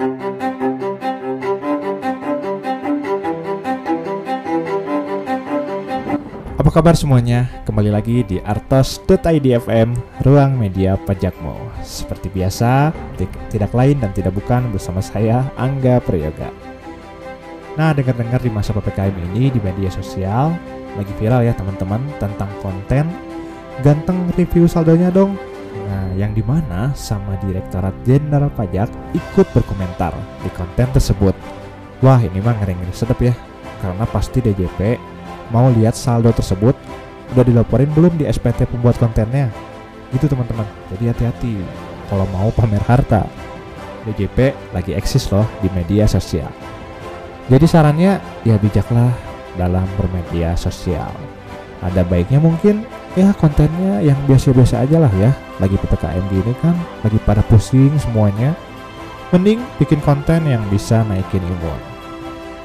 Apa kabar semuanya? Kembali lagi di artos.id FM, ruang media pajakmu. Seperti biasa, tidak lain dan tidak bukan bersama saya, Angga Prayoga. Nah, dengar-dengar di masa PPKM ini di media sosial, lagi viral ya teman-teman tentang konten ganteng review saldonya dong. Nah, yang di mana sama Direktorat Jenderal Pajak ikut berkomentar di konten tersebut. Wah, ini mah ngeri-ngeri sedap ya, karena pasti DJP mau lihat saldo tersebut. Udah dilaporin belum di SPT pembuat kontennya? Gitu teman-teman. Jadi hati-hati kalau mau pamer harta. DJP lagi eksis loh di media sosial. Jadi sarannya ya bijaklah dalam bermedia sosial. Ada baiknya mungkin ya kontennya yang biasa-biasa aja lah ya lagi PPKM gini kan lagi pada pusing semuanya mending bikin konten yang bisa naikin imun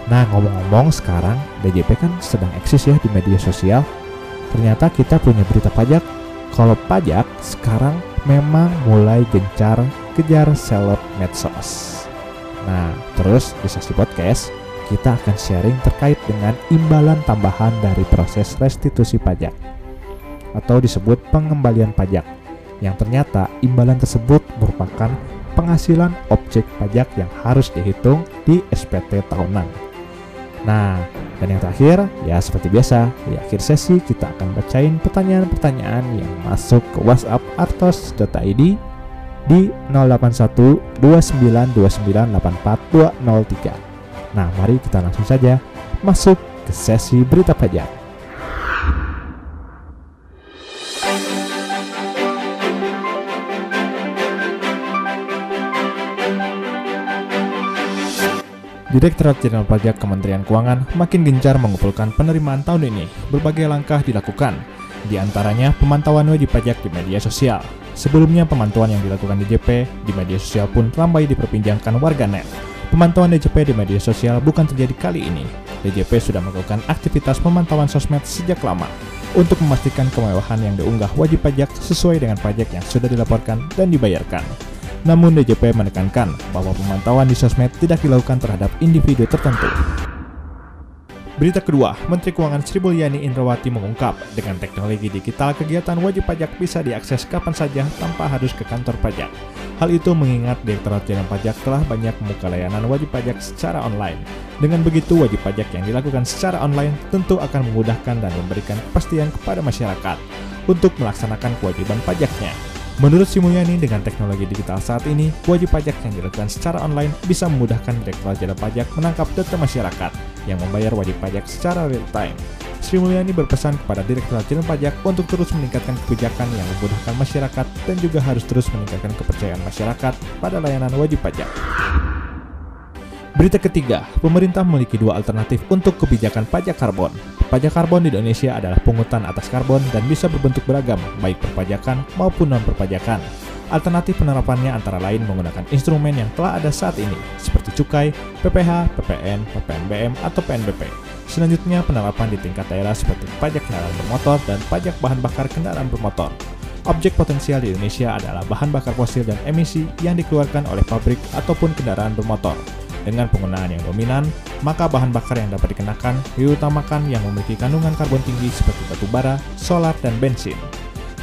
Nah ngomong-ngomong sekarang DJP kan sedang eksis ya di media sosial. Ternyata kita punya berita pajak. Kalau pajak sekarang memang mulai gencar kejar seleb medsos. Nah terus di sesi podcast kita akan sharing terkait dengan imbalan tambahan dari proses restitusi pajak atau disebut pengembalian pajak yang ternyata imbalan tersebut merupakan penghasilan objek pajak yang harus dihitung di SPT tahunan. Nah, dan yang terakhir, ya seperti biasa, di akhir sesi kita akan bacain pertanyaan-pertanyaan yang masuk ke WhatsApp artos.id di 081 Nah, mari kita langsung saja masuk ke sesi berita pajak. Direktorat Jenderal Pajak Kementerian Keuangan makin gencar mengumpulkan penerimaan tahun ini. Berbagai langkah dilakukan, di antaranya pemantauan wajib pajak di media sosial. Sebelumnya pemantauan yang dilakukan DJP di media sosial pun ramai diperbincangkan warganet. Pemantauan DJP di media sosial bukan terjadi kali ini. DJP sudah melakukan aktivitas pemantauan sosmed sejak lama untuk memastikan kemewahan yang diunggah wajib pajak sesuai dengan pajak yang sudah dilaporkan dan dibayarkan. Namun DJP menekankan bahwa pemantauan di sosmed tidak dilakukan terhadap individu tertentu. Berita kedua, Menteri Keuangan Sri Mulyani Indrawati mengungkap, dengan teknologi digital kegiatan wajib pajak bisa diakses kapan saja tanpa harus ke kantor pajak. Hal itu mengingat Direktorat Jenderal Pajak telah banyak membuka layanan wajib pajak secara online. Dengan begitu, wajib pajak yang dilakukan secara online tentu akan memudahkan dan memberikan kepastian kepada masyarakat untuk melaksanakan kewajiban pajaknya. Menurut Sri Mulyani, dengan teknologi digital saat ini, wajib pajak yang dilakukan secara online bisa memudahkan Direktorat Jenderal Pajak menangkap data masyarakat yang membayar wajib pajak secara real time. Sri Mulyani berpesan kepada Direktorat Jenderal Pajak untuk terus meningkatkan kebijakan yang memudahkan masyarakat dan juga harus terus meningkatkan kepercayaan masyarakat pada layanan wajib pajak. Berita ketiga, pemerintah memiliki dua alternatif untuk kebijakan pajak karbon. Pajak karbon di Indonesia adalah pungutan atas karbon dan bisa berbentuk beragam, baik perpajakan maupun non-perpajakan. Alternatif penerapannya antara lain menggunakan instrumen yang telah ada saat ini, seperti cukai, PPH, PPN, PPNBM, atau PNBP. Selanjutnya, penerapan di tingkat daerah seperti pajak kendaraan bermotor dan pajak bahan bakar kendaraan bermotor. Objek potensial di Indonesia adalah bahan bakar fosil dan emisi yang dikeluarkan oleh pabrik ataupun kendaraan bermotor. Dengan penggunaan yang dominan, maka bahan bakar yang dapat dikenakan diutamakan yang memiliki kandungan karbon tinggi seperti batu bara, solar, dan bensin.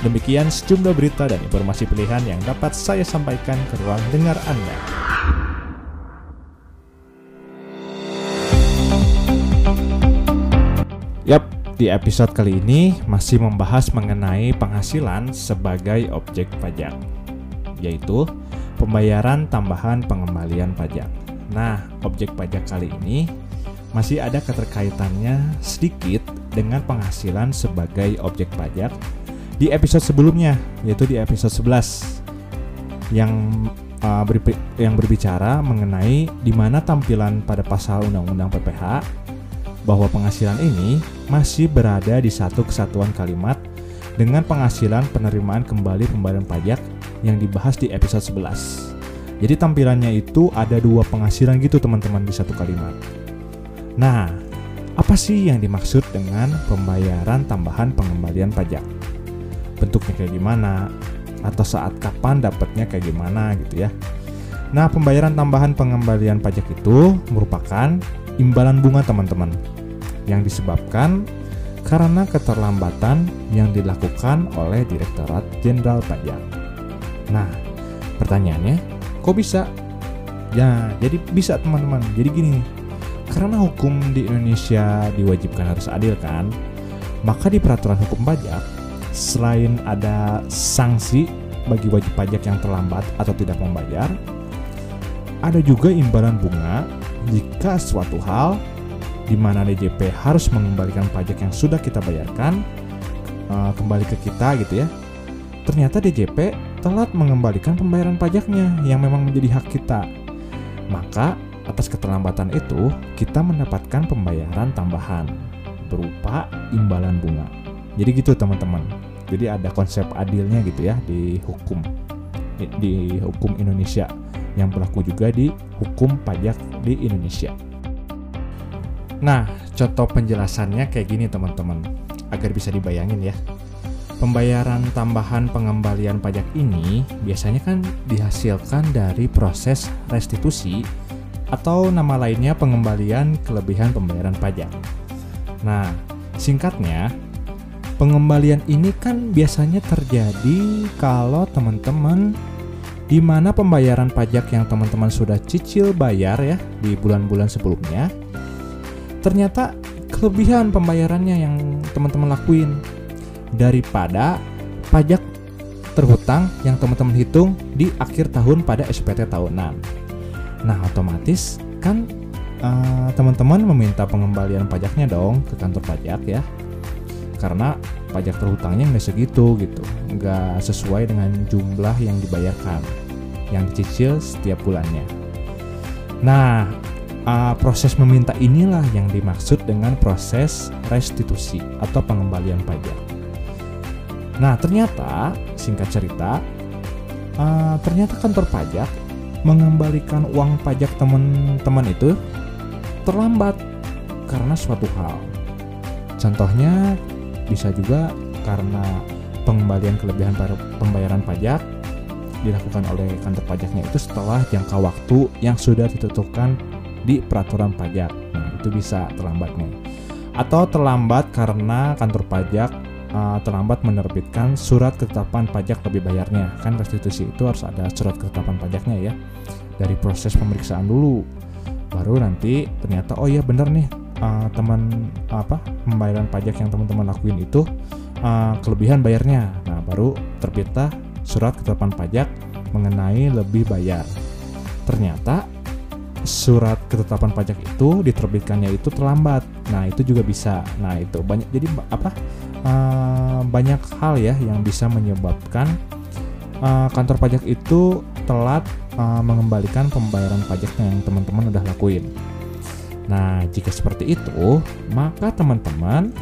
Demikian sejumlah berita dan informasi pilihan yang dapat saya sampaikan ke ruang dengar Anda. Yap, di episode kali ini masih membahas mengenai penghasilan sebagai objek pajak, yaitu pembayaran tambahan pengembalian pajak. Nah, objek pajak kali ini masih ada keterkaitannya sedikit dengan penghasilan sebagai objek pajak di episode sebelumnya, yaitu di episode 11 yang uh, yang berbicara mengenai di mana tampilan pada pasal Undang-Undang PPH bahwa penghasilan ini masih berada di satu kesatuan kalimat dengan penghasilan penerimaan kembali pembayaran pajak yang dibahas di episode 11. Jadi tampilannya itu ada dua penghasilan gitu teman-teman di satu kalimat. Nah, apa sih yang dimaksud dengan pembayaran tambahan pengembalian pajak? Bentuknya kayak gimana? Atau saat kapan dapatnya kayak gimana gitu ya? Nah, pembayaran tambahan pengembalian pajak itu merupakan imbalan bunga teman-teman yang disebabkan karena keterlambatan yang dilakukan oleh Direktorat Jenderal Pajak. Nah, pertanyaannya, kok bisa? Ya, jadi bisa teman-teman. Jadi gini, karena hukum di Indonesia diwajibkan harus adil kan, maka di peraturan hukum pajak, selain ada sanksi bagi wajib pajak yang terlambat atau tidak membayar, ada juga imbalan bunga jika suatu hal di mana DJP harus mengembalikan pajak yang sudah kita bayarkan uh, kembali ke kita gitu ya. Ternyata DJP telat mengembalikan pembayaran pajaknya yang memang menjadi hak kita. Maka atas keterlambatan itu kita mendapatkan pembayaran tambahan berupa imbalan bunga. Jadi gitu teman-teman. Jadi ada konsep adilnya gitu ya di hukum di hukum Indonesia yang berlaku juga di hukum pajak di Indonesia. Nah, contoh penjelasannya kayak gini teman-teman, agar bisa dibayangin ya. Pembayaran tambahan pengembalian pajak ini biasanya kan dihasilkan dari proses restitusi atau nama lainnya pengembalian kelebihan pembayaran pajak. Nah, singkatnya, pengembalian ini kan biasanya terjadi kalau teman-teman di mana pembayaran pajak yang teman-teman sudah cicil bayar ya di bulan-bulan sebelumnya ternyata kelebihan pembayarannya yang teman-teman lakuin daripada pajak terhutang yang teman-teman hitung di akhir tahun pada SPT tahunan. Nah, otomatis kan uh, teman-teman meminta pengembalian pajaknya dong ke kantor pajak ya. Karena pajak terhutangnya nggak segitu gitu, nggak sesuai dengan jumlah yang dibayarkan yang dicicil setiap bulannya. Nah, uh, proses meminta inilah yang dimaksud dengan proses restitusi atau pengembalian pajak. Nah, ternyata singkat cerita, uh, ternyata kantor pajak mengembalikan uang pajak teman-teman itu terlambat karena suatu hal. Contohnya bisa juga karena pengembalian kelebihan pembayaran pajak dilakukan oleh kantor pajaknya itu setelah jangka waktu yang sudah ditentukan di peraturan pajak. Nah, itu bisa terlambatnya. Atau terlambat karena kantor pajak uh, terlambat menerbitkan surat ketetapan pajak lebih bayarnya. Kan restitusi itu harus ada surat ketetapan pajaknya ya. Dari proses pemeriksaan dulu. Baru nanti ternyata oh iya bener nih uh, teman apa pembayaran pajak yang teman-teman lakuin itu uh, kelebihan bayarnya. Nah, baru terbitlah surat ketetapan pajak mengenai lebih bayar. Ternyata surat ketetapan pajak itu diterbitkannya itu terlambat. Nah, itu juga bisa. Nah, itu banyak jadi apa? Uh, banyak hal ya yang bisa menyebabkan uh, kantor pajak itu telat uh, mengembalikan pembayaran pajak yang teman-teman udah lakuin. Nah, jika seperti itu, maka teman-teman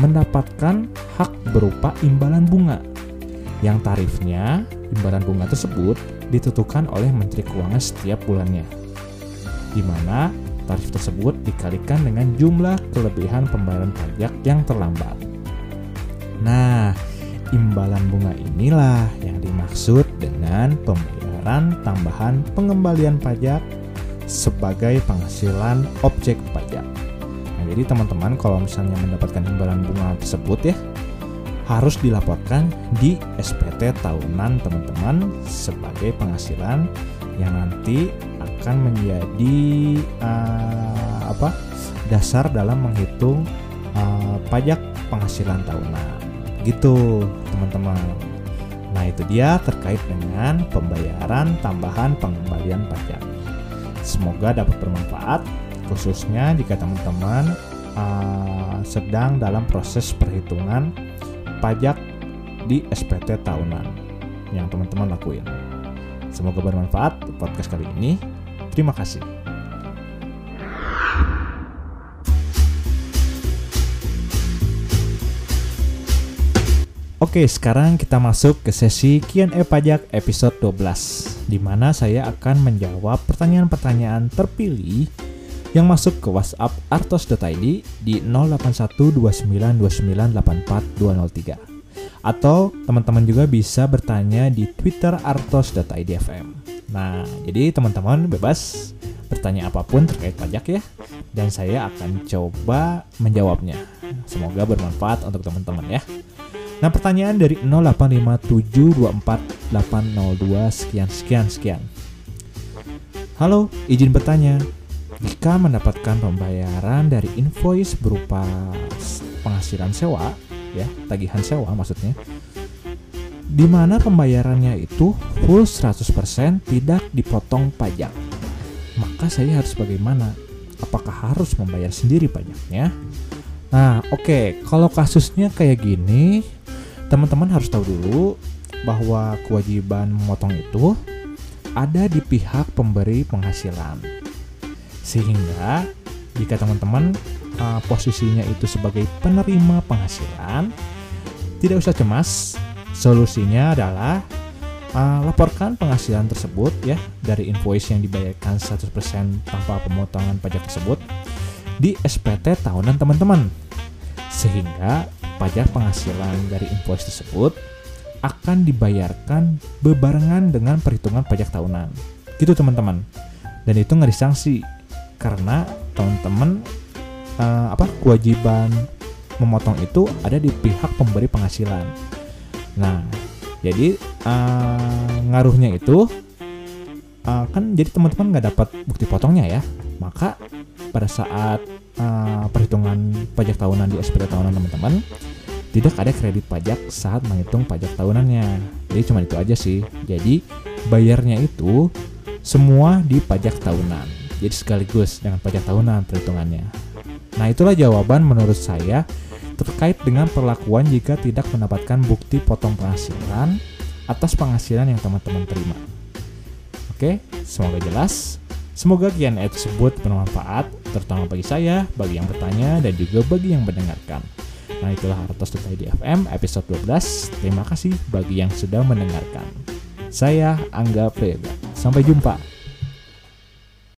mendapatkan hak berupa imbalan bunga yang tarifnya imbalan bunga tersebut ditentukan oleh Menteri Keuangan setiap bulannya, di mana tarif tersebut dikalikan dengan jumlah kelebihan pembayaran pajak yang terlambat. Nah, imbalan bunga inilah yang dimaksud dengan pembayaran tambahan pengembalian pajak sebagai penghasilan objek pajak. Nah, jadi teman-teman kalau misalnya mendapatkan imbalan bunga tersebut ya, harus dilaporkan di SPT tahunan teman-teman sebagai penghasilan yang nanti akan menjadi uh, apa dasar dalam menghitung uh, pajak penghasilan tahunan gitu teman-teman nah itu dia terkait dengan pembayaran tambahan pengembalian pajak semoga dapat bermanfaat khususnya jika teman-teman uh, sedang dalam proses perhitungan pajak di SPT tahunan yang teman-teman lakuin. Semoga bermanfaat podcast kali ini. Terima kasih. Oke, sekarang kita masuk ke sesi Q&A pajak episode 12 di mana saya akan menjawab pertanyaan-pertanyaan terpilih yang masuk ke WhatsApp artos.id di 081292984203. Atau teman-teman juga bisa bertanya di Twitter artos.idfm. Nah, jadi teman-teman bebas bertanya apa pun terkait pajak ya, dan saya akan coba menjawabnya. Semoga bermanfaat untuk teman-teman ya. Nah, pertanyaan dari 08572482 sekian sekian sekian. Halo, izin bertanya. Jika mendapatkan pembayaran dari invoice berupa penghasilan sewa, ya, tagihan sewa maksudnya, di mana pembayarannya itu full 100% tidak dipotong pajak. Maka saya harus bagaimana? Apakah harus membayar sendiri pajaknya? Nah, oke, okay. kalau kasusnya kayak gini, teman-teman harus tahu dulu bahwa kewajiban memotong itu ada di pihak pemberi penghasilan. Sehingga jika teman-teman uh, posisinya itu sebagai penerima penghasilan, tidak usah cemas. Solusinya adalah uh, laporkan penghasilan tersebut ya dari invoice yang dibayarkan 100% tanpa pemotongan pajak tersebut di SPT tahunan teman-teman. Sehingga pajak penghasilan dari invoice tersebut akan dibayarkan bebarengan dengan perhitungan pajak tahunan. Gitu teman-teman. Dan itu nggak disangsi karena teman-teman uh, apa kewajiban memotong itu ada di pihak pemberi penghasilan. Nah, jadi uh, ngaruhnya itu uh, kan jadi teman-teman nggak dapat bukti potongnya ya. Maka pada saat uh, perhitungan pajak tahunan di SPT tahunan teman-teman tidak ada kredit pajak saat menghitung pajak tahunannya. Jadi cuma itu aja sih. Jadi bayarnya itu semua di pajak tahunan. Jadi sekaligus dengan pajak tahunan perhitungannya. Nah itulah jawaban menurut saya terkait dengan perlakuan jika tidak mendapatkan bukti potong penghasilan atas penghasilan yang teman-teman terima. Oke, semoga jelas. Semoga Q&A tersebut bermanfaat, terutama bagi saya, bagi yang bertanya, dan juga bagi yang mendengarkan. Nah itulah Artos di FM episode 12. Terima kasih bagi yang sudah mendengarkan. Saya Angga Priyoga. Sampai jumpa.